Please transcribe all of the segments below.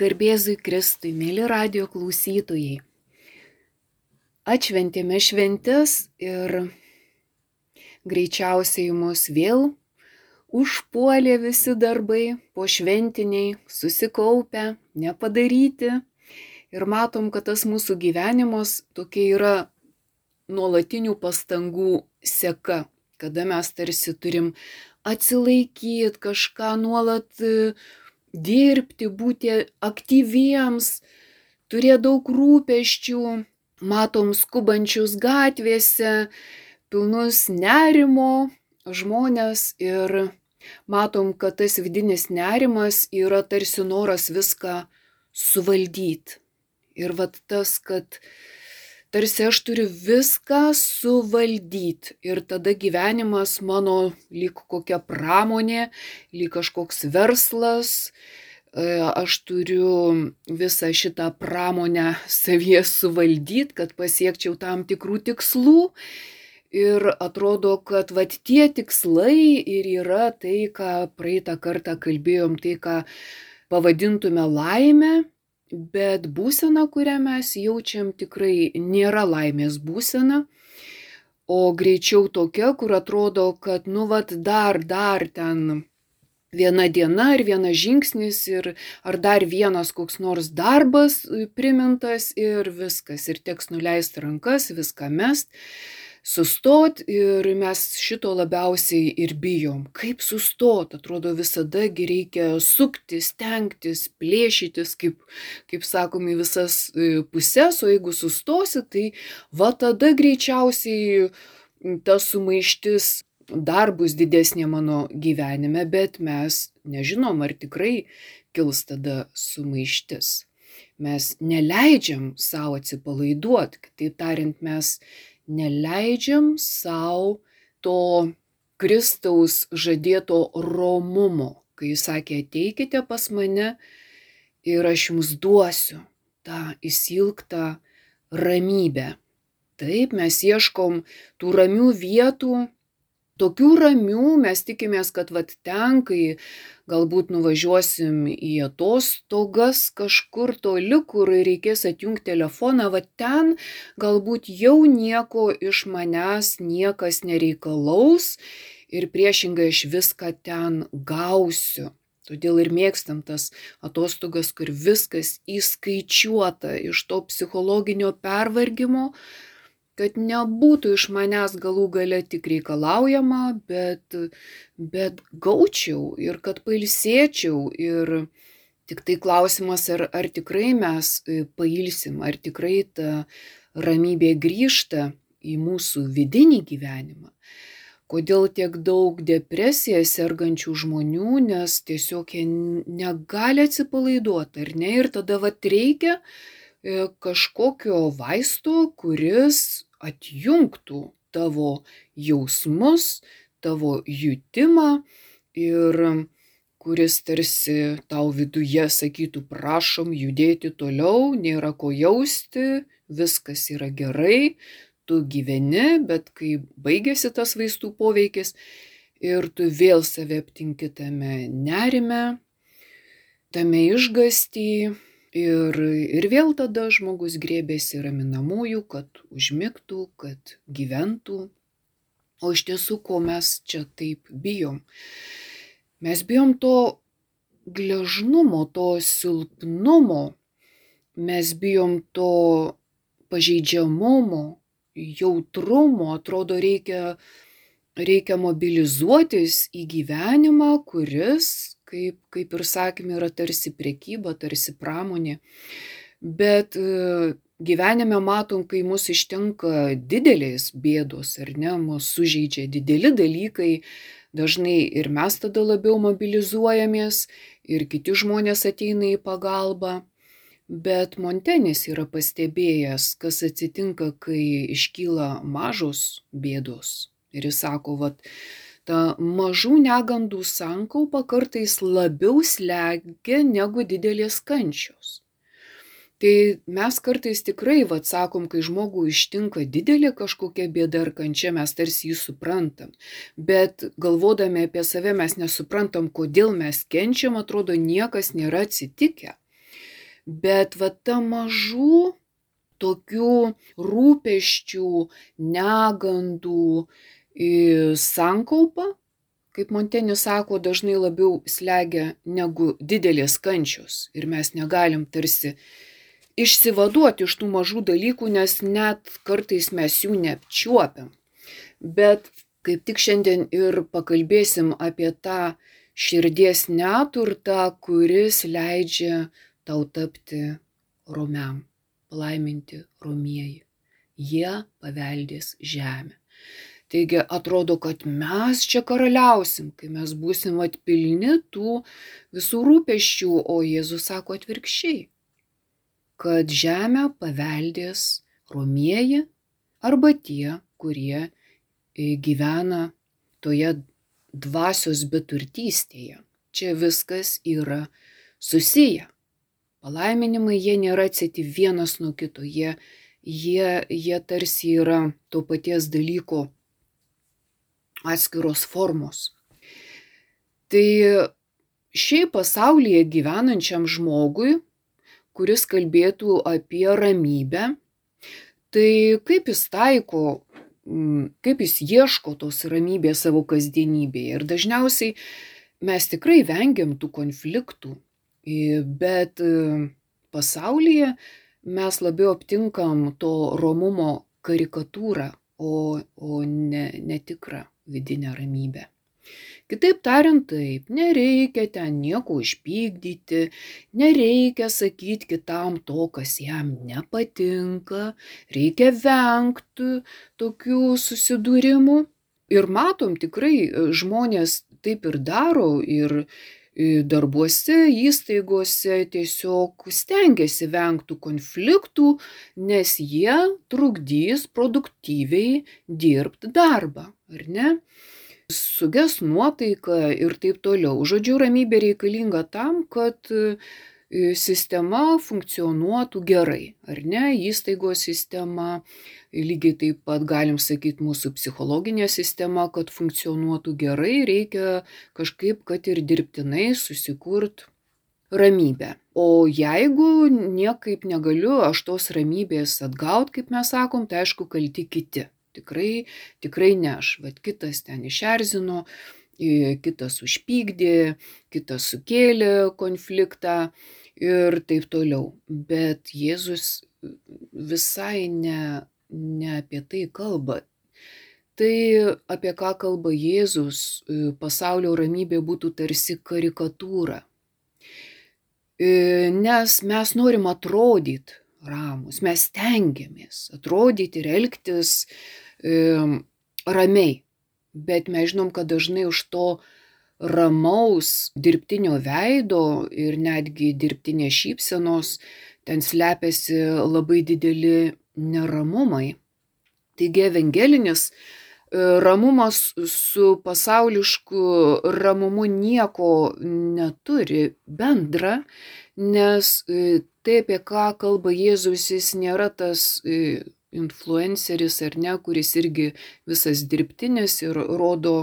Garbėzui Kristui, mėly radio klausytojai. Atšventėme šventes ir greičiausiai mus vėl užpuolė visi darbai, po šventiniai, susikaupę, nepadaryti. Ir matom, kad tas mūsų gyvenimas tokia yra nuolatinių pastangų seka, kada mes tarsi turim atsilaikyti, kažką nuolat dirbti, būti aktyviems, turėti daug rūpeščių, matom skubančius gatvėse, pilnus nerimo žmonės ir matom, kad tas vidinis nerimas yra tarsi noras viską suvaldyti. Ir vad tas, kad tarsi aš turiu viską suvaldyti. Ir tada gyvenimas mano lyg kokia pramonė, lyg kažkoks verslas, e, aš turiu visą šitą pramonę savyje suvaldyti, kad pasiekčiau tam tikrų tikslų. Ir atrodo, kad vat tie tikslai ir yra tai, ką praeitą kartą kalbėjom, tai, ką pavadintume laimę, bet būsena, kurią mes jaučiam, tikrai nėra laimės būsena, o greičiau tokia, kur atrodo, kad nu vat dar, dar ten viena diena ir vienas žingsnis ir ar dar vienas koks nors darbas primintas ir viskas, ir teks nuleisti rankas, viską mest sustot ir mes šito labiausiai ir bijom. Kaip sustot? Atrodo, visada reikia suktis, stengtis, plėšytis, kaip, kaip sakom, į visas e, puses, o jeigu sustosi, tai va tada greičiausiai ta sumaištis dar bus didesnė mano gyvenime, bet mes nežinom, ar tikrai kils tada sumaištis. Mes neleidžiam savo atsipalaiduoti, kitaip tariant, mes neleidžiam sau to Kristaus žadėto romumo, kai jis sakė, ateikite pas mane ir aš jums duosiu tą įsilgtą ramybę. Taip, mes ieškom tų ramių vietų, tokių ramių mes tikimės, kad vat ten, kai galbūt nuvažiuosim į atostogas kažkur toli, kur reikės atjungti telefoną, vat ten galbūt jau nieko iš manęs niekas nereikalaus ir priešingai aš viską ten gausiu. Todėl ir mėgstam tas atostogas, kur viskas įskaičiuota iš to psichologinio pervargimo, kad nebūtų iš manęs galų gale tik reikalaujama, bet, bet gaučiau ir kad pailsėčiau ir tik tai klausimas, ar, ar tikrai mes e, pailsim, ar tikrai ta ramybė grįžta į mūsų vidinį gyvenimą. Kodėl tiek daug depresiją sergančių žmonių, nes tiesiog jie negali atsipalaiduoti, ar ne? Ir tada vat reikia e, kažkokio vaisto, kuris atjungtų tavo jausmus, tavo jutimą ir kuris tarsi tau viduje sakytų, prašom judėti toliau, nėra ko jausti, viskas yra gerai, tu gyveni, bet kai baigėsi tas vaistų poveikis ir tu vėl save aptinki tame nerime, tame išgastyje, Ir, ir vėl tada žmogus grėbėsi raminamųjų, kad užmigtų, kad gyventų. O iš tiesų, ko mes čia taip bijom? Mes bijom to gležnumo, to silpnumo, mes bijom to pažeidžiamumo, jautrumo, atrodo reikia, reikia mobilizuotis į gyvenimą, kuris kaip, kaip ir sakėme, yra tarsi priekyba, tarsi pramonė. Bet e, gyvenime matom, kai mus ištinka didelės bėdos, ar ne, mus sužeidžia dideli dalykai, dažnai ir mes tada labiau mobilizuojamės, ir kiti žmonės ateina į pagalbą. Bet Montenis yra pastebėjęs, kas atsitinka, kai iškyla mažos bėdos. Ir jis sako, vad, ta mažų negandų sankaupa kartais labiau slegia negu didelės kančios. Tai mes kartais tikrai, vad sakom, kai žmogų ištinka didelė kažkokia bėda ar kančia, mes tarsi jį suprantam. Bet galvodami apie save mes nesuprantam, kodėl mes kenčiam, atrodo, niekas nėra atsitikę. Bet va ta mažų tokių rūpeščių, negandų sankaupa, kaip Montenis sako, dažnai labiau slegia negu didelės kančios. Ir mes negalim tarsi išsivaduoti iš tų mažų dalykų, nes net kartais mes jų neapčiuopiam. Bet kaip tik šiandien ir pakalbėsim apie tą širdies neturtą, kuris leidžia tau tapti romiam, palaiminti romieji. Jie paveldės žemę. Taigi atrodo, kad mes čia karaliausim, kai mes būsim atpilni tų visų rūpeščių, o Jėzus sako atvirkščiai, kad žemę paveldės romieji arba tie, kurie e, gyvena toje dvasios beturtystėje. Čia viskas yra susiję. Palaiminimai jie nėra atsiti vienas nuo kito, jie, jie, jie tarsi yra to paties dalyko atskiros formos. Tai šiaip pasaulyje gyvenančiam žmogui, kuris kalbėtų apie ramybę, tai kaip jis taiko, kaip jis ieško tos ramybės savo kasdienybėje. Ir dažniausiai mes tikrai vengiam tų konfliktų, Bet pasaulyje mes labiau aptinkam to romumo karikatūrą, o, o ne, netikrą vidinę ramybę. Kitaip tariant, taip, nereikia ten nieko išpykdyti, nereikia sakyti kitam to, kas jam nepatinka, reikia vengti tokių susidūrimų. Ir matom, tikrai žmonės taip ir daro ir darbuose, įstaigose tiesiog stengiasi vengti konfliktų, nes jie trukdys produktyviai dirbti darbą, ar ne? Suges nuotaika ir taip toliau. Žodžiu, ramybė reikalinga tam, kad sistema funkcionuotų gerai, ar ne, įstaigos sistema, lygiai taip pat galim sakyti mūsų psichologinė sistema, kad funkcionuotų gerai, reikia kažkaip, kad ir dirbtinai susikurt ramybę. O jeigu niekaip negaliu aš tos ramybės atgaut, kaip mes sakom, tai aišku kalti kiti. Tikrai, tikrai ne aš, bet kitas ten išerzino, kitas užpykdė, kitas sukėlė konfliktą ir taip toliau. Bet Jėzus visai ne, ne apie tai kalba. Tai apie ką kalba Jėzus, pasaulio ramybė būtų tarsi karikatūra. Nes mes norim atrodyti ramus, mes tengiamės atrodyti ir elgtis ramiai. Bet mes žinom, kad dažnai už to ramaus dirbtinio veido ir netgi dirbtinės šypsenos, ten slepiasi labai dideli neramumai. Taigi evangelinis ramumas su pasaulišku ramumu nieko neturi bendra, nes tai, apie ką kalba Jėzus, jis nėra tas influenceris ar ne, kuris irgi visas dirbtinis ir rodo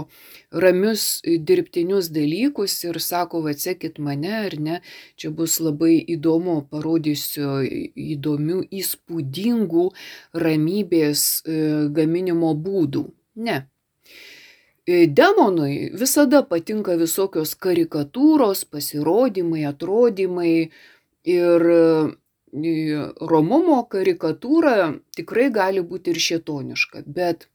ramius dirbtinius dalykus ir sako, atsekit mane ar ne, čia bus labai įdomu, parodysiu įdomių, įspūdingų ramybės gaminimo būdų. Ne. Demonui visada patinka visokios karikatūros, pasirodymai, atrodymai ir romumo karikatūra tikrai gali būti ir šėtoniška, bet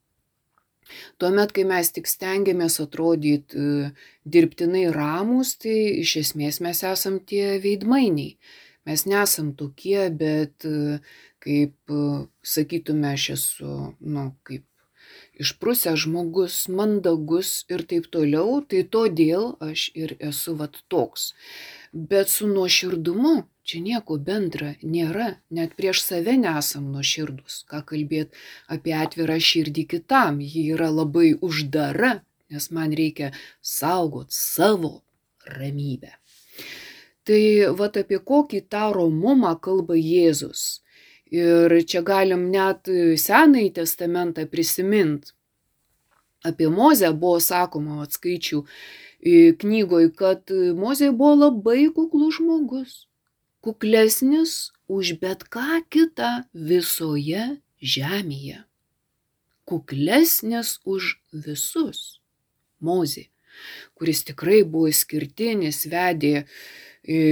tuomet, kai mes tik stengiamės atrodyti dirbtinai ramus, tai iš esmės mes esam tie veidmainiai. Mes nesam tokie, bet kaip sakytume, aš esu, nu, kaip išprusęs žmogus, mandagus ir taip toliau, tai todėl aš ir esu vat toks. Bet su nuoširdumu čia nieko bendra nėra, net prieš save nesam nuoširdus. Ką kalbėt apie atvirą širdį kitam, ji yra labai uždara, nes man reikia saugot savo ramybę. Tai vad apie kokį tą romumą kalba Jėzus. Ir čia galim net Senąjį testamentą prisiminti. Apie Mozę buvo sakoma, atskaičių knygoj, kad Mozė buvo labai kuklus žmogus kuklesnis už bet ką kitą visoje žemėje. Kuklesnis už visus. Mozė, kuris tikrai buvo skirtinis, vedė e,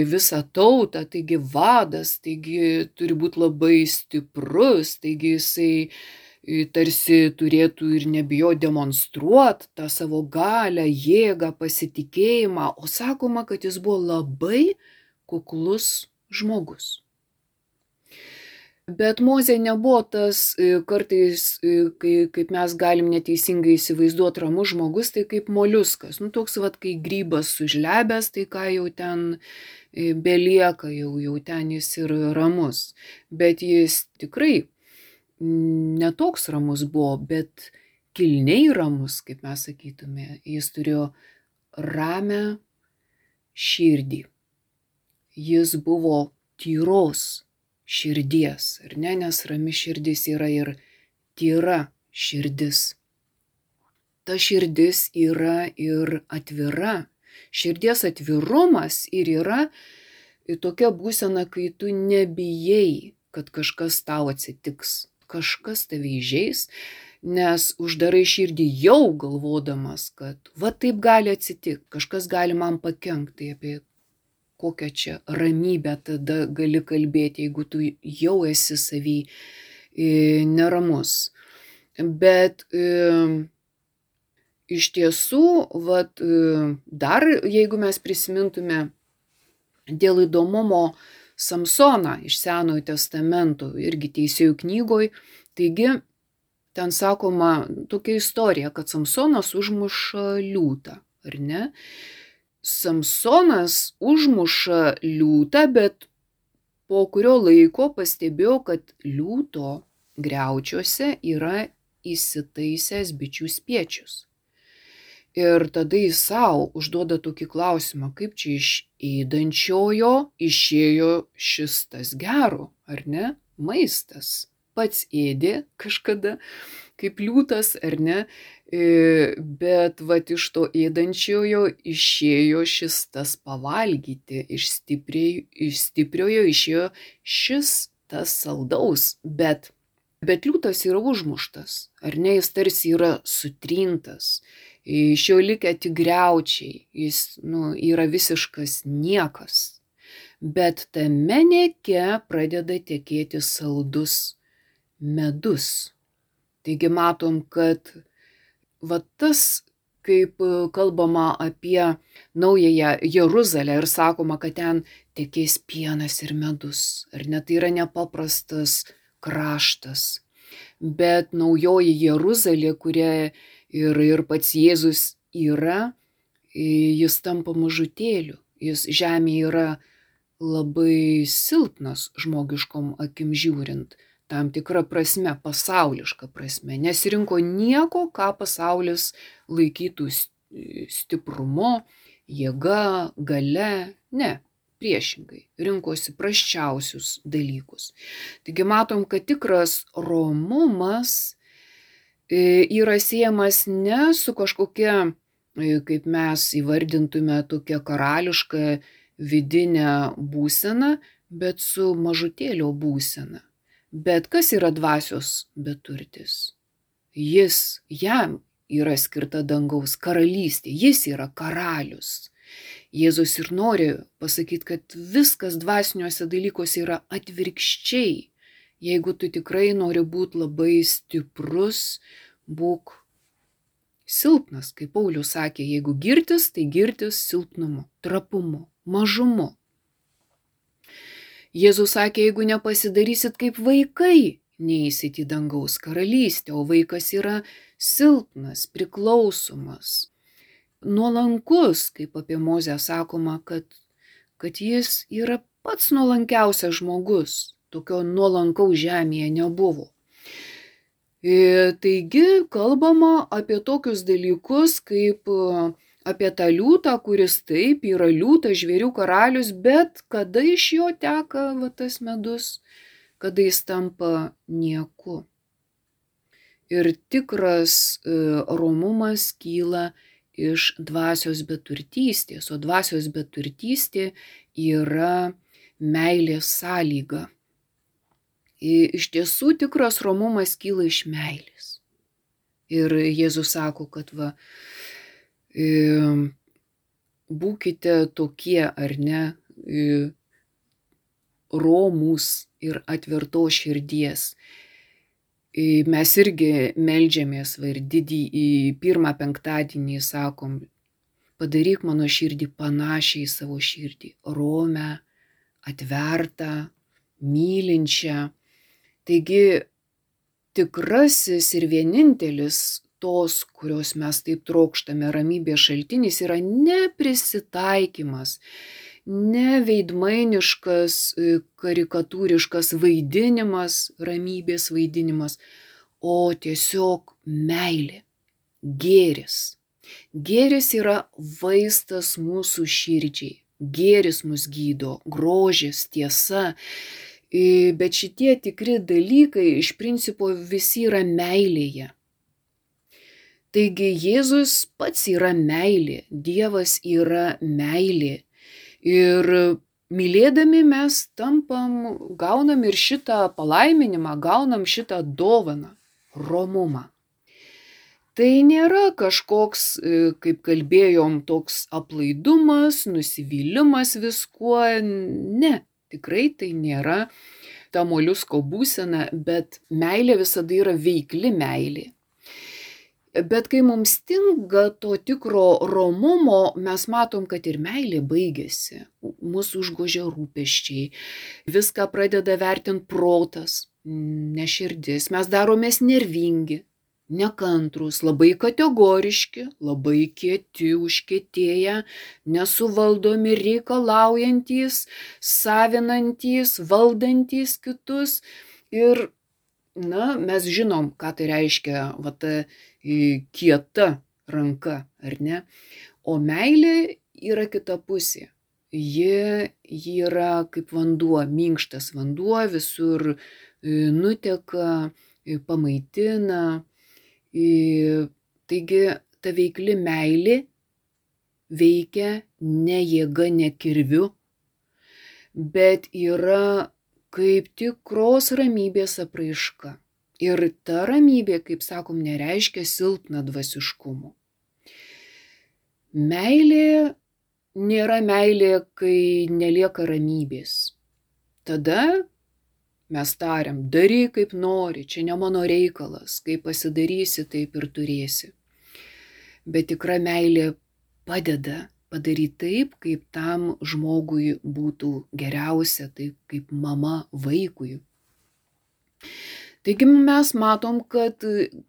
visą tautą, taigi vadas, taigi turi būti labai stiprus, taigi jisai e, tarsi turėtų ir nebijo demonstruoti tą savo galę, jėgą, pasitikėjimą, o sakoma, kad jis buvo labai kuklus žmogus. Bet Mozė nebuvo tas e, kartais, e, kai, kaip mes galim neteisingai įsivaizduoti, ramus žmogus, tai kaip moliuskas. Nu, toks vad, kai grybas sužlebęs, tai ką jau ten e, belieka, jau, jau ten jis ir ramus. Bet jis tikrai netoks ramus buvo, bet kilniai ramus, kaip mes sakytume. Jis turėjo ramę širdį. Jis buvo tyros širdies, ar ne, nes rami širdis yra ir tyra širdis. Ta širdis yra ir atvira. Širdies atvirumas ir yra tokia būsena, kai tu nebijai, kad kažkas tau atsitiks, kažkas tave įžeis, nes uždarai širdį jau galvodamas, kad va taip gali atsitikti, kažkas gali man pakengti, tai apie kokią čia ramybę tada gali kalbėti, jeigu tu jau esi savy e, neramus. Bet e, iš tiesų, vat, e, dar jeigu mes prisimintume dėl įdomumo Samsoną iš Senojo testamento, irgi teisėjų knygoj, taigi ten sakoma tokia istorija, kad Samsonas užmuša liūtą, ar ne? Samsonas užmuša liūtą, bet po kurio laiko pastebėjo, kad liūto greučiuose yra įsitaisęs bičių spiečius. Ir tada jis savo užduoda tokį klausimą, kaip čia iš įdančiojo išėjo šis tas gero, ar ne, maistas. Pats ėdė kažkada, kaip liūtas, ar ne, E, bet vat iš to ėdančiojo išėjo šis tas pavalgyti, iš, stipriai, iš stipriojo išėjo šis tas saldaus, bet, bet liūtas yra užmuštas, ar ne, jis tarsi yra sutrintas, iš jo likę tik greučiai, jis nu, yra visiškas niekas. Bet tame neke pradeda tekėti saldus medus. Taigi matom, kad va tas, kaip e, kalbama apie naująją Jeruzalę ir sakoma, kad ten tekės pienas ir medus, ar net tai yra nepaprastas kraštas. Bet naujoji Jeruzalė, kuria ir, ir pats Jėzus yra, jis tampa mažutėliu, jis žemė yra labai silpnas žmogiškom akim žiūrint tam tikra prasme, pasauliška prasme. Nesirinko nieko, ką pasaulis laikytų stiprumu, jėga, gale. Ne, priešingai, rinkosi praščiausius dalykus. Taigi matom, kad tikras romumas e, yra siejamas ne su kažkokia, e, kaip mes įvardintume, tokia karališka vidinė būsena, bet su mažutėlio būsena. Bet kas yra dvasios beturtis? Jis, jam yra skirta dangaus karalystė, jis yra karalius. Jėzus ir nori pasakyti, kad viskas dvasiniuose dalykuose yra atvirkščiai. Jeigu tu tikrai nori būti labai stiprus, būk silpnas, kaip Paulius sakė, jeigu girtis, tai girtis silpnumu, trapumu, mažumu. Jėzus sakė, jeigu nepasidarysit kaip vaikai, neįsit į dangaus karalystę, o vaikas yra silpnas, priklausomas, nuolankus, kaip apie Mozę sakoma, kad, kad jis yra pats nuolankiausias žmogus, tokio nuolankaus žemėje nebuvo. E, taigi kalbama apie tokius dalykus kaip apie tą liūtą, kuris taip yra liūtas, žvėrių karalius, bet kada iš jo teka va, tas medus, kada jis tampa nieku. Ir tikras e, romumas kyla iš dvasios beturtystės, o dvasios beturtystė yra meilės sąlyga. Iš tiesų tikras romumas kyla iš meilės. Ir Jėzus sako, kad va, būkite tokie ar ne, romus ir atverto širdies. Mes irgi melžiamės, va ir didį į pirmą penktadienį sakom, padaryk mano širdį panašiai į savo širdį, romę, atvertą, mylinčią. Taigi tikrasis ir vienintelis tos, kurios mes taip trokštame, ramybės šaltinis yra ne prisitaikymas, ne veidmainiškas, karikatūriškas vaidinimas, ramybės vaidinimas, o tiesiog meilė, gėris. Gėris yra vaistas mūsų širdžiai. Gėris mus gydo, grožis, tiesa. Bet šitie tikri dalykai iš principo visi yra meilėje. Taigi Jėzus pats yra meilė, Dievas yra meilė. Ir mylėdami mes tampam, gaunam ir šitą palaiminimą, gaunam šitą dovaną - romumą. Tai nėra kažkoks, kaip kalbėjom, toks aplaidumas, nusivylimas viskuo. Ne, tikrai tai nėra ta moliusko būsena, bet meilė visada yra veikli meilė. Bet kai mums stinga to tikro romumo, mes matom, kad ir meilė baigėsi. Mūsų užgožia rūpeščiai. Viską pradeda vertinti protas, neširdis. Mes daromės nervingi, nekantrus, labai kategoriški, labai kieti, užkėtėję, nesuvaldomi, reikalaujantis, savinantis, valdantis kitus. Ir, na, mes žinom, ką tai reiškia, va, ta kieta ranka, ar ne? O meilė yra kita pusė. Ji, ji yra kaip vanduo, minkštas vanduo, visur nuteka, pamaitina. Taigi ta veikli meilė veikia ne jėga, ne kirviu, bet yra kaip tikros ramybės apraiška. Ir ta ramybė, kaip sakom, nereiškia silpną dvasiškumu. Meilė nėra meilė, kai nelieka ramybės. Tada mes tariam, daryk kaip nori, čia ne mano reikalas, kaip pasidarysi, taip ir turėsi. Bet tikra meilė padeda padaryti taip, kaip tam žmogui būtų geriausia, taip kaip mama vaikui. Taigi mes matom, kad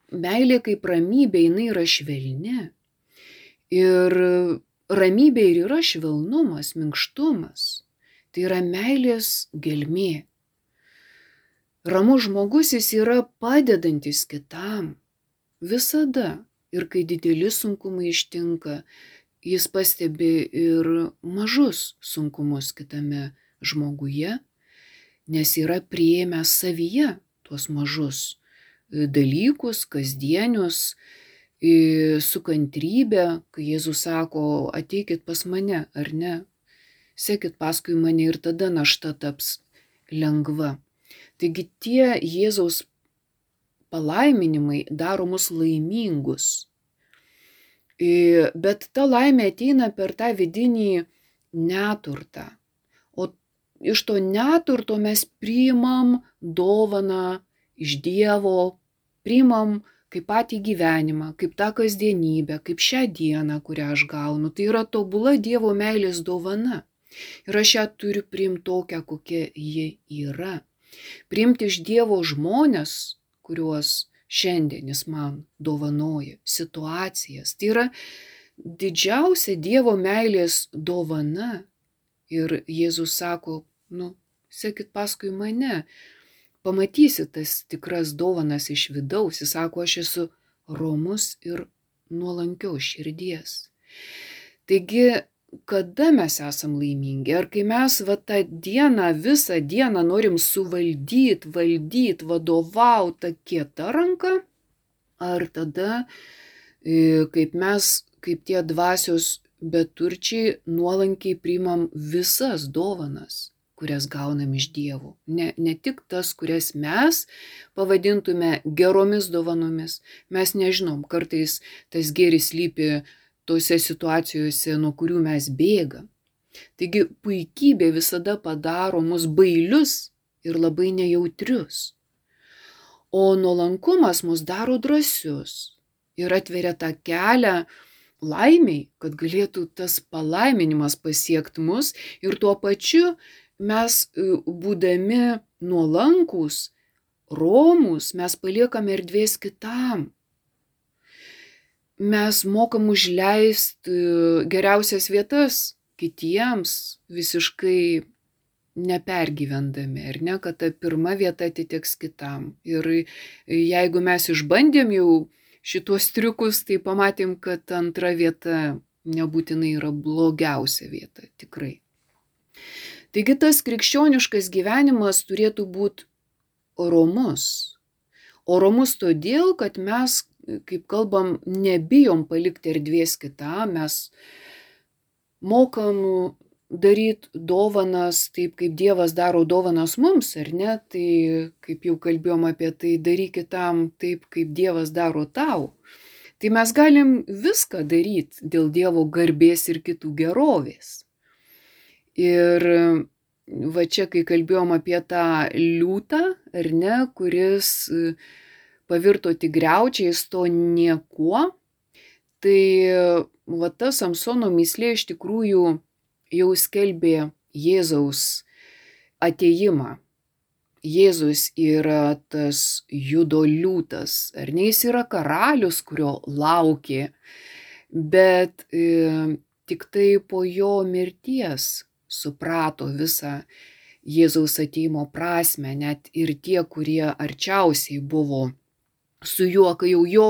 meilė kaip ramybė, jinai yra švelni. Ir ramybė ir yra švelnumas, minkštumas. Tai yra meilės gelmė. Ramus žmogus jis yra padedantis kitam. Visada. Ir kai dideli sunkumai ištinka, jis pastebi ir mažus sunkumus kitame žmoguje, nes yra prieėmęs savyje tuos mažus dalykus, kasdienius, su kantrybė, kai Jėzus sako, ateikit pas mane, ar ne, sekit paskui mane ir tada našta taps lengva. Taigi tie Jėzaus palaiminimai daro mus laimingus. Bet ta laimė ateina per tą vidinį neturtą. O iš to neturto mes priimam dovaną iš Dievo, priimam kaip patį gyvenimą, kaip tą kasdienybę, kaip šią dieną, kurią aš gaunu. Tai yra tobula Dievo meilės dovana. Ir aš ją turiu priimti tokią, kokia ji yra. Priimti iš Dievo žmonės, kuriuos šiandien jis man dovanoja, situacijas. Tai yra didžiausia Dievo meilės dovana. Ir Jėzus sako, nu, sekit paskui mane, pamatysit tas tikras dovanas iš vidaus. Jis sako, aš esu romus ir nuolankios širdies. Taigi, kada mes esam laimingi? Ar kai mes va tą dieną, visą dieną norim suvaldyti, valdyti, vadovauti tą kietą ranką? Ar tada, kaip mes, kaip tie dvasios beturčiai, nuolankiai priimam visas dovanas, kurias gaunam iš dievų. Ne, ne tik tas, kurias mes pavadintume geromis dovanomis. Mes nežinom, kartais tas gėris lypi tose situacijose, nuo kurių mes bėgam. Taigi puikybė visada padaro mus bailius ir labai nejautrius. O nuolankumas mus daro drąsius ir atveria tą kelią laimiai, kad galėtų tas palaiminimas pasiekti mus ir tuo pačiu mes, e, būdami nuolankus, romus, mes paliekame erdvės kitam. Mes mokam užleisti e, geriausias vietas kitiems visiškai nepergyvendami, ar ne, kad ta pirma vieta atiteks kitam. Ir jeigu mes išbandėm jau šitos triukus, tai pamatėm, kad antra vieta nebūtinai yra blogiausia vieta, tikrai. Taigi tas krikščioniškas gyvenimas turėtų būti oromus. Oromus todėl, kad mes, kaip kalbam, nebijom palikti erdvės kitam, mes mokam daryti dovanas taip, kaip Dievas daro dovanas mums, ar ne? Tai kaip jau kalbėjom apie tai, daryk kitam taip, kaip Dievas daro tau. Tai mes galim viską daryti dėl Dievo garbės ir kitų gerovės. Ir va čia, kai kalbėjom apie tą liūtą, ar ne, kuris pavirto tik greučiais, to niekuo, tai va ta Samsono mislė iš tikrųjų jau skelbė Jėzaus ateimą. Jėzus yra tas judo liūtas, ar ne jis yra karalius, kurio laukė, bet e, tik tai po jo mirties suprato visą Jėzaus ateimo prasme, net ir tie, kurie arčiausiai buvo su juo, kai jau jo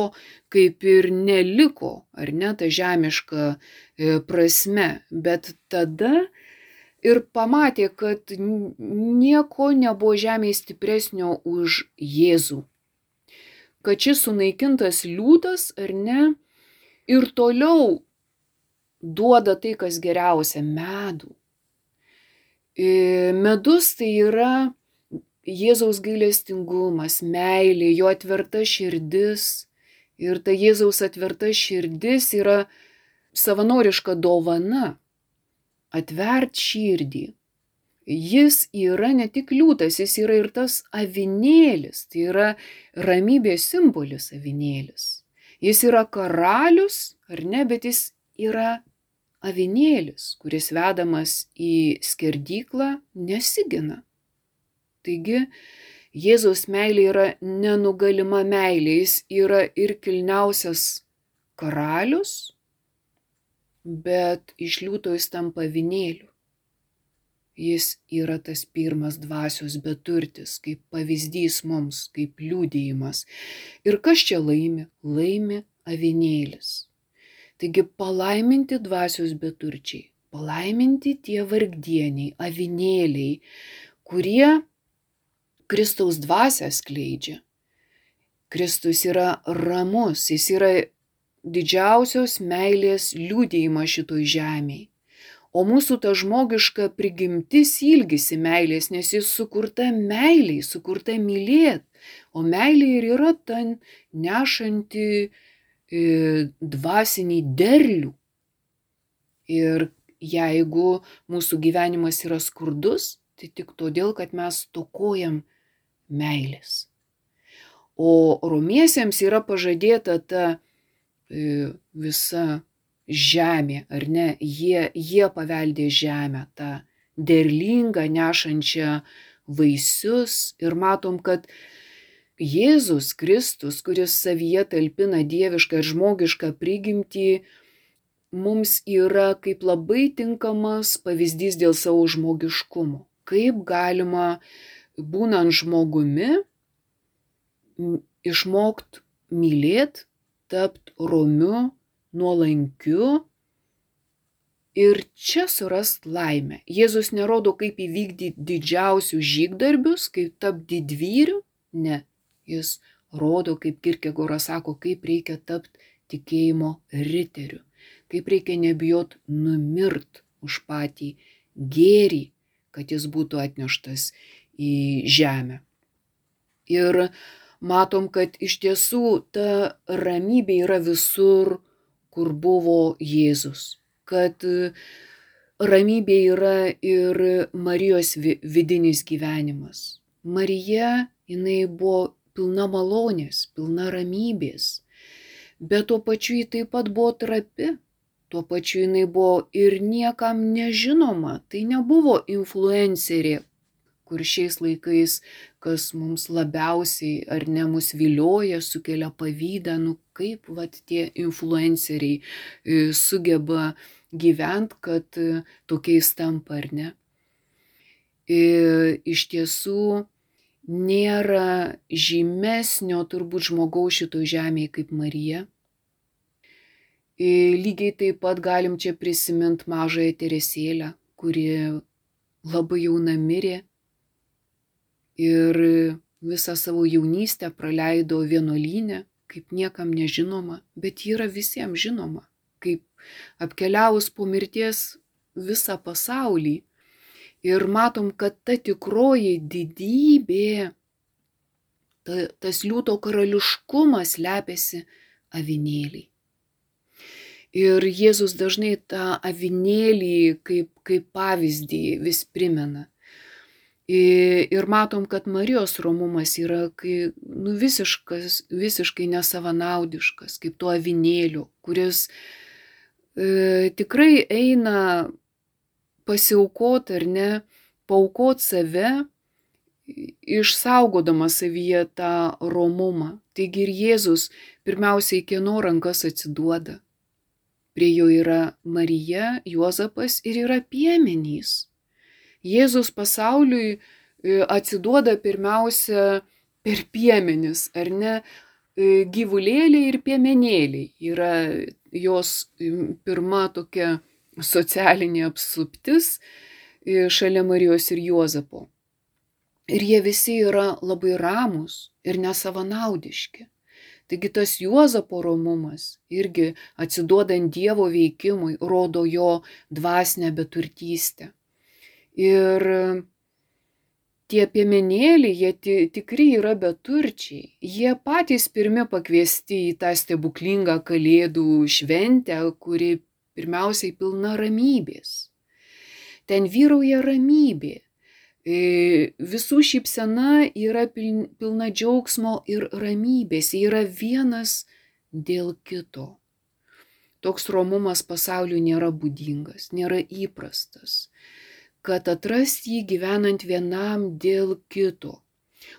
kaip ir neliko, ar ne, ta žemiška e, prasme, bet tada ir pamatė, kad nieko nebuvo žemėje stipresnio už Jėzų. Kad šis sunaikintas liūtas, ar ne, ir toliau duoda tai, kas geriausia - medų. E, medus tai yra Jėzaus gailestingumas, meilė, jo atverta širdis. Ir ta Jėzaus atverta širdis yra savanoriška dovana. Atvert širdį. Jis yra ne tik liūtas, jis yra ir tas avinėlis, tai yra ramybės simbolis avinėlis. Jis yra karalius, ar ne, bet jis yra avinėlis, kuris vedamas į skerdyklą nesigina. Taigi, Jėzaus meilė yra nenugalima meilė, jis yra ir kilniausias karalius, bet iš liūto jis tampa vinėliu. Jis yra tas pirmas dvasios beturtis, kaip pavyzdys mums, kaip liūdėjimas. Ir kas čia laimi? Laimi avinėlis. Taigi palaiminti dvasios beturčiai, palaiminti tie vargdieniai, avinėliai, kurie Kristaus dvasę skleidžia. Kristus yra ramus, jis yra didžiausios meilės liūdėjimas šitoj žemėje. O mūsų ta žmogiška prigimtis ilgisi meilės, nes jis sukurta meiliai, sukurta mylėt. O meilė ir yra ta nešanti e, dvasinį derlių. Ir jeigu mūsų gyvenimas yra skurdus, tai tik todėl, kad mes tokojam meilės. O romiesiems yra pažadėta ta e, visa žemė, ar ne? Jie, jie paveldė žemę, tą derlingą, nešančią vaisius ir matom, kad Jėzus Kristus, kuris savyje talpina dievišką ir žmogišką prigimtį, mums yra kaip labai tinkamas pavyzdys dėl savo žmogiškumo. Kaip galima būnant žmogumi, išmokt mylėt, tapt romiu, nuolankiu ir čia surast laimę. Jėzus nerodo, kaip įvykdyti didžiausius žygdarbius, kaip tapti didvyriu, ne. Jis rodo, kaip Kirkegoras sako, kaip reikia tapti tikėjimo riteriu, kaip reikia nebijot numirt už patį gėrį, kad jis būtų atneštas į žemę. Ir matom, kad iš tiesų ta ramybė yra visur, kur buvo Jėzus. Kad ramybė yra ir Marijos vidinis gyvenimas. Marija, jinai buvo pilna malonės, pilna ramybės, bet tuo pačiu ji taip pat buvo trapi, tuo pačiu jinai buvo ir niekam nežinoma, tai nebuvo influencerė, kur šiais laikais, kas mums labiausiai ar ne mus vilioja, sukelia pavydą, nu kaip vat tie influenceriai e, sugeba gyventi, kad e, tokiais tampa ar ne. E, iš tiesų nėra žymesnio turbūt žmogaus šito žemėje kaip Marija. Lygiai taip pat galim čia prisiminti mažąją Teresėlę, kuri labai jauna mirė ir visą savo jaunystę praleido vienuolynę, kaip niekam nežinoma, bet ji yra visiems žinoma, kaip apkeliavus po mirties visą pasaulį. Ir matom, kad ta tikroji didybė, ta, tas liūto karališkumas lepiasi avinėliai. Ir Jėzus dažnai tą avinėlį kaip, kaip pavyzdį vis primena. Ir matom, kad Marijos romumas yra kai, nu, visiškas, visiškai nesavanaudiškas, kaip tuo avinėliu, kuris e, tikrai eina pasiaukot ar ne, paukot save, išsaugodama savyje tą romumą. Taigi ir Jėzus pirmiausiai kieno rankas atsiduoda. Prie jo yra Marija, Juozapas ir yra piemenys. Jėzus pasauliui e, atsiduoda pirmiausia per piemenis, ar ne? E, gyvulėliai ir piemenėliai yra jos pirma tokia socialinė apsuptis e, šalia Marijos ir Juozapo. Ir jie visi yra labai ramus ir nesavanaudiški. Taigi tas Juozapo romumas irgi atsiduodant Dievo veikimui rodo jo dvasinę beturtystę. Ir tie piemenėliai, jie tikrai yra beturčiai. Jie patys pirmi pakviesti į tą stebuklingą kalėdų šventę, kuri pirmiausiai pilna ramybės. Ten vyrauja ramybė. E, visų šypsena yra pilna džiaugsmo ir ramybės. Jie yra vienas dėl kito. Toks romumas pasauliu nėra būdingas, nėra įprastas kad atrast jį gyvenant vienam dėl kito.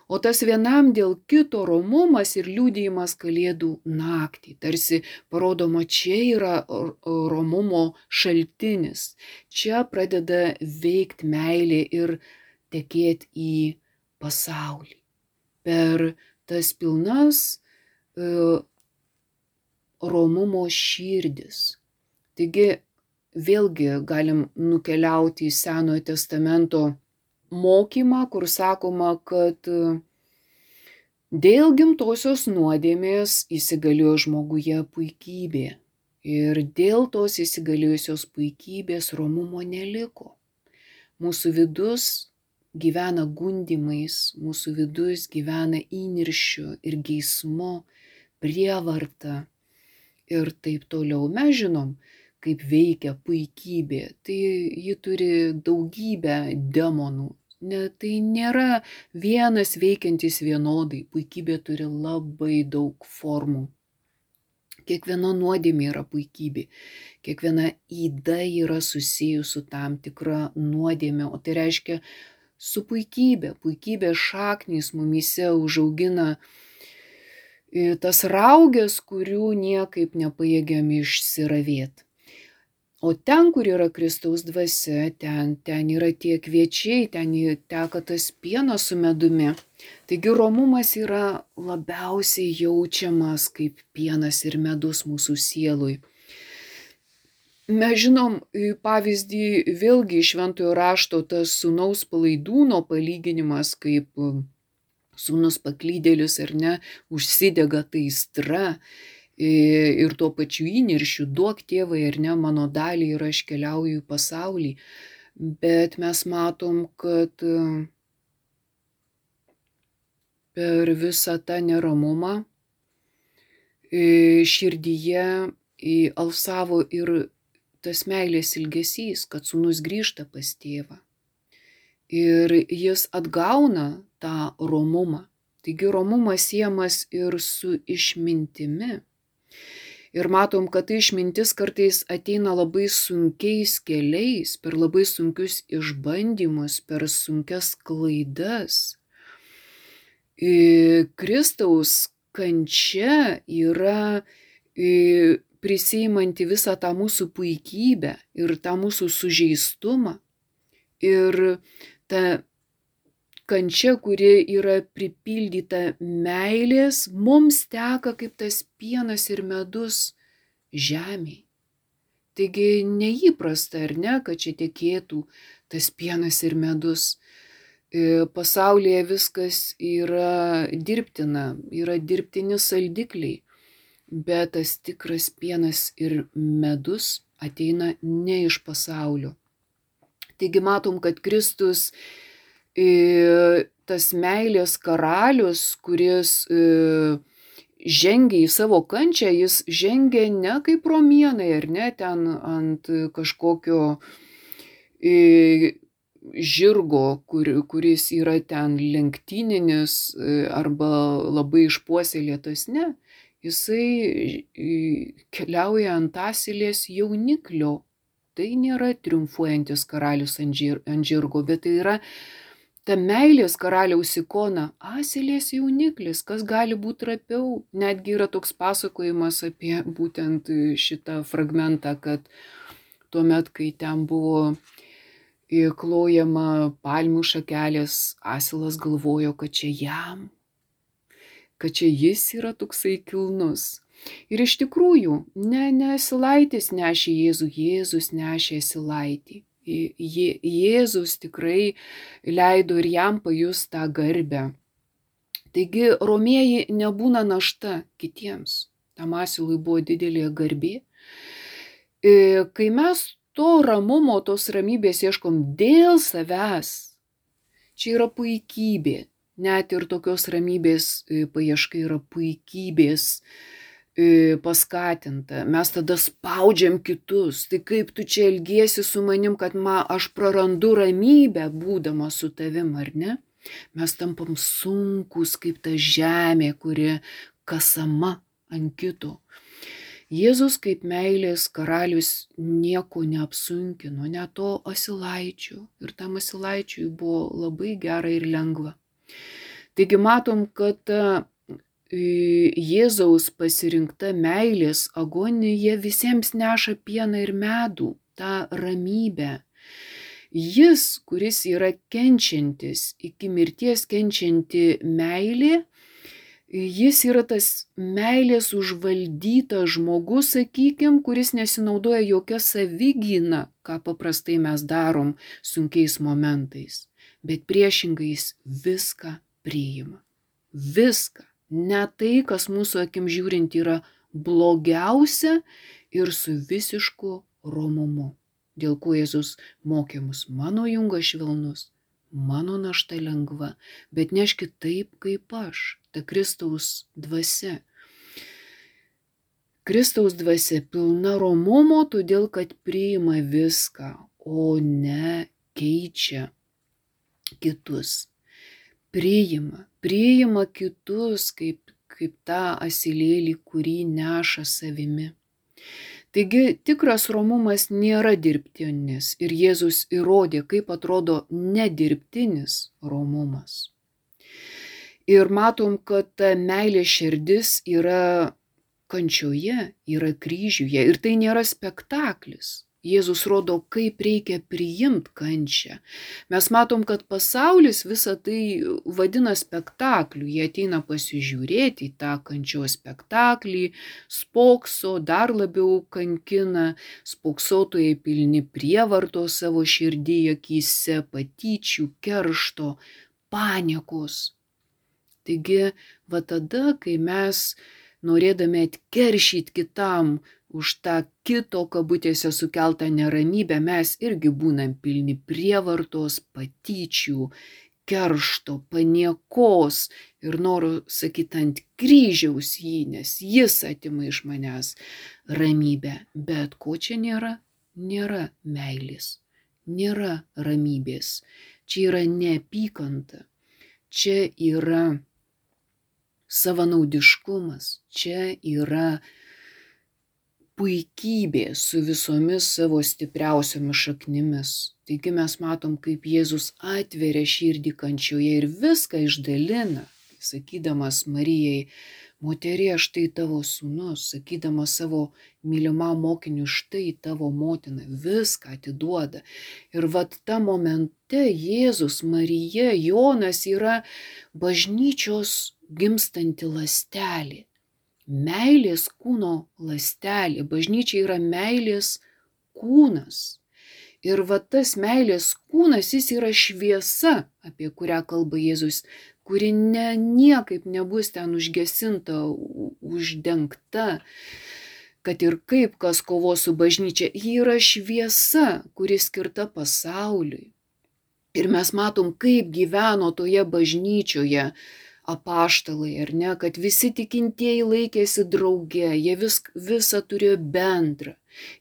O tas vienam dėl kito romumas ir liūdėjimas kalėdų naktį. Tarsi parodoma, čia yra romumo šaltinis. Čia pradeda veikti meilė ir tekėti į pasaulį. Per tas pilnas uh, romumo širdis. Taigi vėlgi galim nukeliauti į Senojo testamento mokymą, kur sakoma, kad e, dėl gimtosios nuodėmės įsigaliojo žmoguje puikybė. Ir dėl tos įsigaliojusios puikybės romumo neliko. Mūsų vidus gyvena gundimais, mūsų vidus gyvena įniršiu ir geismu, prievarta ir taip toliau. Mes žinom, kaip veikia puikybė. Tai ji turi daugybę demonų. Ne, tai nėra vienas veikiantis vienodai. Puikybė turi labai daug formų. Kiekviena nuodėmė yra puikybė. Kiekviena įda yra susijusi su tam tikra nuodėmė. O tai reiškia su puikybė. Puikybė šaknys mumise užaugina e, tas raugės, kurių niekaip nepajėgiam išsiravėti. O ten, kur yra Kristaus dvasia, ten, ten yra tie kviečiai, ten teka tas pienas su medumi. Taigi romumas yra labiausiai jaučiamas kaip pienas ir medus mūsų sielui. Mes žinom pavyzdį vėlgi iš šventojo rašto tas sunaus palaidūno palyginimas, kaip sūnus paklydėlis ar ne, užsidega tai stra ir tuo pačiu įniršiu duok tėvai ar ne mano dalį ir aš keliauju į pasaulį. bet mes matom, kad per visą tą neramumą širdyje alsavo ir tas meilės ilgesys, kad sunus grįžta pas tėvą. Ir jis atgauna tą romumą. Taigi romumas siejamas ir su išmintimi. Ir matom, kad tai išmintis kartais ateina labai sunkiais keliais, per labai sunkius išbandymus, per sunkias klaidas. Kristaus kančia yra prisiimanti visą tą mūsų puikybę ir tą mūsų sužeistumą. Ir ta kančia, kuri yra pripildyta meilės, mums teka kaip tas pienas ir medus žemiai. Taigi neįprasta, ar ne, kad čia tekėtų tas pienas ir medus. Pasaulyje viskas yra dirbtina, yra dirbtini saldikliai, bet tas tikras pienas ir medus ateina ne iš pasaulio. Taigi matom, kad Kristus tas meilės karalius, kuris žengia į savo kančią, jis žengia ne kaip romienai, ar ne, ten ant kažkokio žirgo, kur, kuris yra ten lenktyninis arba labai išpuoselėtas, ne. Jisai keliauja ant asilės jauniklio. Tai nėra triumfuojantis karalius ant žirgo, bet tai yra ta meilės karaliaus ikona - asilės jauniklis, kas gali būti trapiau. Netgi yra toks pasakojimas apie būtent šitą fragmentą, kad tuomet, kai ten buvo klojama palmių šakelės, asilas galvojo, kad čia jam, kad čia jis yra toksai kilnus. Ir iš tikrųjų, ne, ne silaitis nešė Jėzų, Jėzus nešė silaitį. Jėzus tikrai leido ir jam pajus tą garbę. Taigi romieji nebūna našta kitiems. Tam asilui buvo didelė garbė. Kai mes to ramumo, tos ramybės ieškom dėl savęs, čia yra puikybė. Net ir tokios ramybės paieška yra puikybės paskatinta. Mes tada spaudžiam kitus. Tai kaip tu čia elgiesi su manim, kad ma, aš prarandu ramybę būdama su tavim, ar ne? Mes tampam sunkus kaip ta žemė, kuri kasama ant kito. Jėzus kaip meilės karalius nieko neapsunkino, ne to asilaičių. Ir tam asilaičiui buvo labai gera ir lengva. Taigi matom, kad Jėzaus pasirinkta meilės agonija visiems neša pieną ir medų, tą ramybę. Jis, kuris yra kenčiantis, iki mirties kenčianti meilė, jis yra tas meilės užvaldytas žmogus, sakykim, kuris nesinaudoja jokia savygyna, ką paprastai mes darom sunkiais momentais, bet priešingai jis viską priima. Viską. Ne tai, kas mūsų akim žiūrint yra blogiausia ir su visišku romumu. Dėl ko Jėzus mokė mus, mano jungas švelnus, mano našta lengva, bet neškit taip, kaip aš, ta Kristaus dvasia. Kristaus dvasia pilna romumo, todėl kad priima viską, o ne keičia kitus priima, priima kitus kaip, kaip tą asilėlį, kurį neša savimi. Taigi tikras romumas nėra dirbtinis ir Jėzus įrodė, kaip atrodo nedirbtinis romumas. Ir matom, kad ta meilė širdis yra kančioje, yra kryžiuje ir tai nėra spektaklis. Jėzus rodo, kaip reikia priimti kančią. Mes matom, kad pasaulis visą tai vadina spektakliu. Jie ateina pasižiūrėti į tą kančios spektaklį, spokso, dar labiau kankina, spoksotojai pilni prievarto savo širdį, akise, patyčių, keršto, paniekos. Taigi, va tada, kai mes norėdami atkeršyti kitam už tą kito kabutėse sukeltą neramybę mes irgi būnam pilni prievartos, patyčių, keršto, paniekos ir noriu sakyti ant kryžiaus jį, nes jis atima iš manęs ramybę. Bet ko čia nėra? Nėra meilės, nėra ramybės. Čia yra neapykanta, čia yra savanaudiškumas, čia yra puikybė su visomis savo stipriausiomis šaknimis. Taigi mes matom, kaip Jėzus atveria širdį kančioje ir viską išdalina, sakydamas Marijai, moterie, štai tavo sūnus, sakydamas savo mylimam mokiniu, štai tavo motina, viską atiduoda. Ir vad ta momente Jėzus, Marija, Jonas yra bažnyčios gimstanti lastelė meilės kūno lastelė. Bažnyčia yra meilės kūnas. Ir va tas meilės kūnas, jis yra šviesa, apie kurią kalba Jėzus, kuri ne, niekaip nebus ten užgesinta, uždengta, kad ir kaip kas kovo su bažnyčia, ji yra šviesa, kuri skirta pasauliui. Ir mes matom, kaip gyveno toje bažnyčioje apaštalai, ar ne, kad visi tikintieji laikėsi drauge, jie vis, visą turėjo bendrą,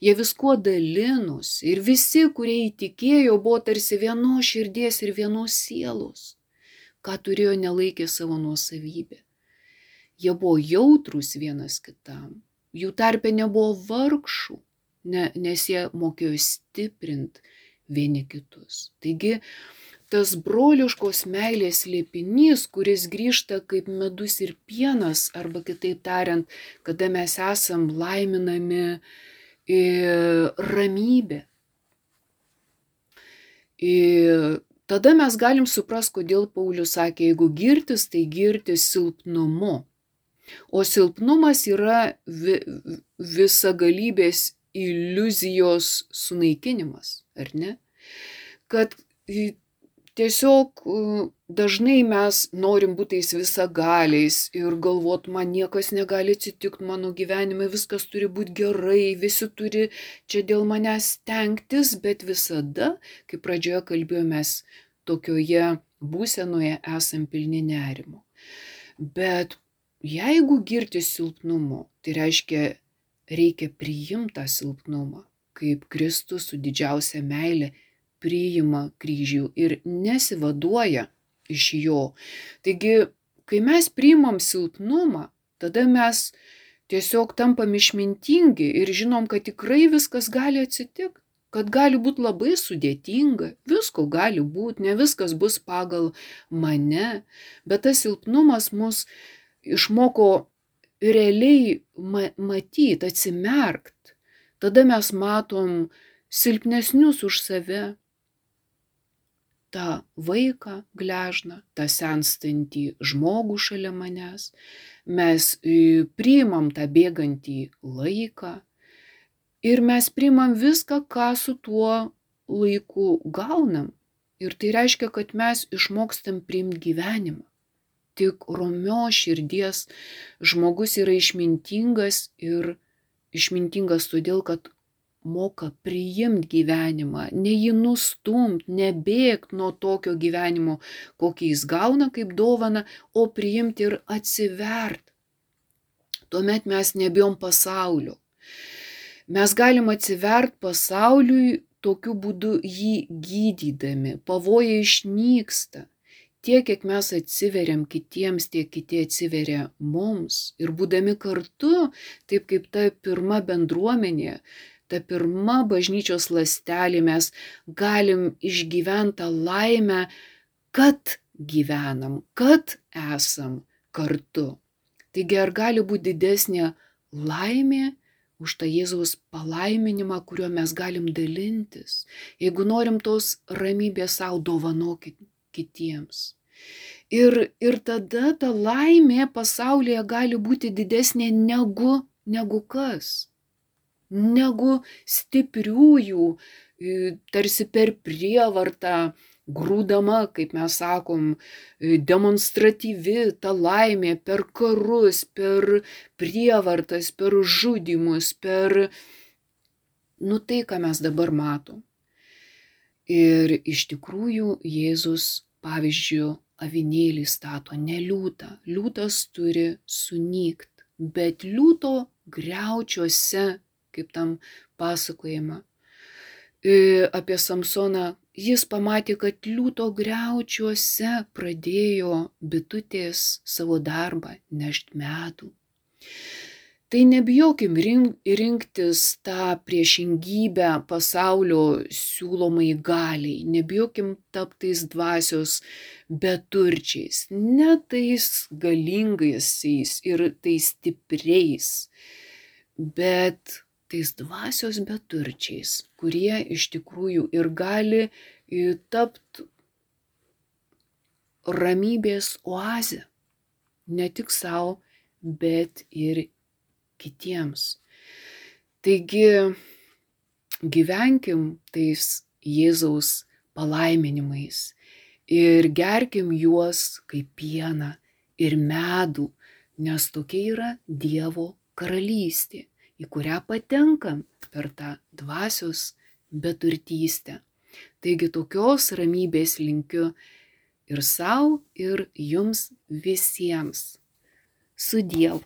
jie viskuo dalinosi ir visi, kurie įtikėjo, buvo tarsi vienos širdies ir vienos sielos, ką turėjo nelaikė savo nuosavybę. Jie buvo jautrus vienas kitam, jų tarpe nebuvo vargšų, ne, nes jie mokėjo stiprinti vieni kitus. Taigi, tas broliškos meilės liepinys, kuris grįžta kaip medus ir pienas, arba kitaip tariant, kada mes esam laiminami ramybė. Ir tada mes galim suprasti, kodėl Paulius sakė, jeigu girtis, tai girtis silpnumu. O silpnumas yra vi, visagalybės iliuzijos sunaikinimas, ar ne? Kad tiesiog dažnai mes norim būti tais visagaliais ir galvot, man niekas negali atsitikti mano gyvenime, viskas turi būti gerai, visi turi čia dėl manęs stengtis, bet visada, kaip pradžioje kalbėjomės, tokioje būsenoje esam pilni nerimo. Bet jeigu girti silpnumu, tai reiškia, reikia priimti tą silpnumą, kaip Kristus su didžiausia meilė priima kryžių ir nesivaduoja iš jo. Taigi, kai mes priimam silpnumą, tada mes tiesiog tampam išmintingi ir žinom, kad tikrai viskas gali atsitikti kad gali būti labai sudėtinga, visko gali būti, ne viskas bus pagal mane, bet tas silpnumas mus išmoko realiai ma matyti, atsimerkt. Tada mes matom silpnesnius už save, tą vaiką gležną, tą senstantį žmogų šalia manęs, mes e, priimam tą bėgantį laiką ir mes priimam viską, ką su tuo laiku gaunam. Ir tai reiškia, kad mes išmokstam priimti gyvenimą. Tik romio širdies žmogus yra išmintingas ir išmintingas todėl, kad moka priimt gyvenimą, ne jį nustumt, nebėgt nuo tokio gyvenimo, kokį jis gauna kaip dovana, o priimti ir atsivert. Tuomet mes nebijom pasaulio. Mes galim atsivert pasauliui tokiu būdu jį gydydami, pavojai išnyksta. Tiek, kiek mes atsiveriam kitiems, tiek kiti atsiveria mums. Ir būdami kartu, taip kaip ta pirma bendruomenė, ta pirma bažnyčios lastelė mes galim išgyventą laimę, kad gyvenam, kad esam kartu. Taigi ar gali būti didesnė laimė už tą Jėzaus palaiminimą, kuriuo mes galim dalintis, jeigu norim tos ramybės savo dovanokit kitiems. Ir, ir tada ta laimė pasaulyje gali būti didesnė negu, negu kas negu stipriųjų, tarsi per prievartą grūdama, kaip mes sakom, demonstratyvi ta laimė per karus, per prievartas, per žudimus, per, nu tai, ką mes dabar matom. Ir iš tikrųjų Jėzus, pavyzdžiui, avinėlį stato, ne liūtą. Liūtas turi sunykt, bet liūto greučiuose, kaip tam pasakojama apie Samsoną, jis pamatė, kad liūto greučiuose pradėjo bitutės savo darbą nešt metų. Tai nebijokim rinktis tą priešingybę pasaulio siūlomai galiai, nebijokim taptais dvasios beturčiais, ne tais galingaisiais ir tais stipriais, bet tais dvasios beturčiais, kurie iš tikrųjų ir gali tapti ramybės oazę. Ne tik savo, bet ir kitiems. Taigi gyvenkim tais Jėzaus palaiminimais ir gerkim juos kaip pieną ir medų, nes tokia yra Dievo karalystė, į kurią patenkam per tą dvasios beturtystę. Taigi tokios ramybės linkiu ir savo, ir jums visiems. Su Dievu.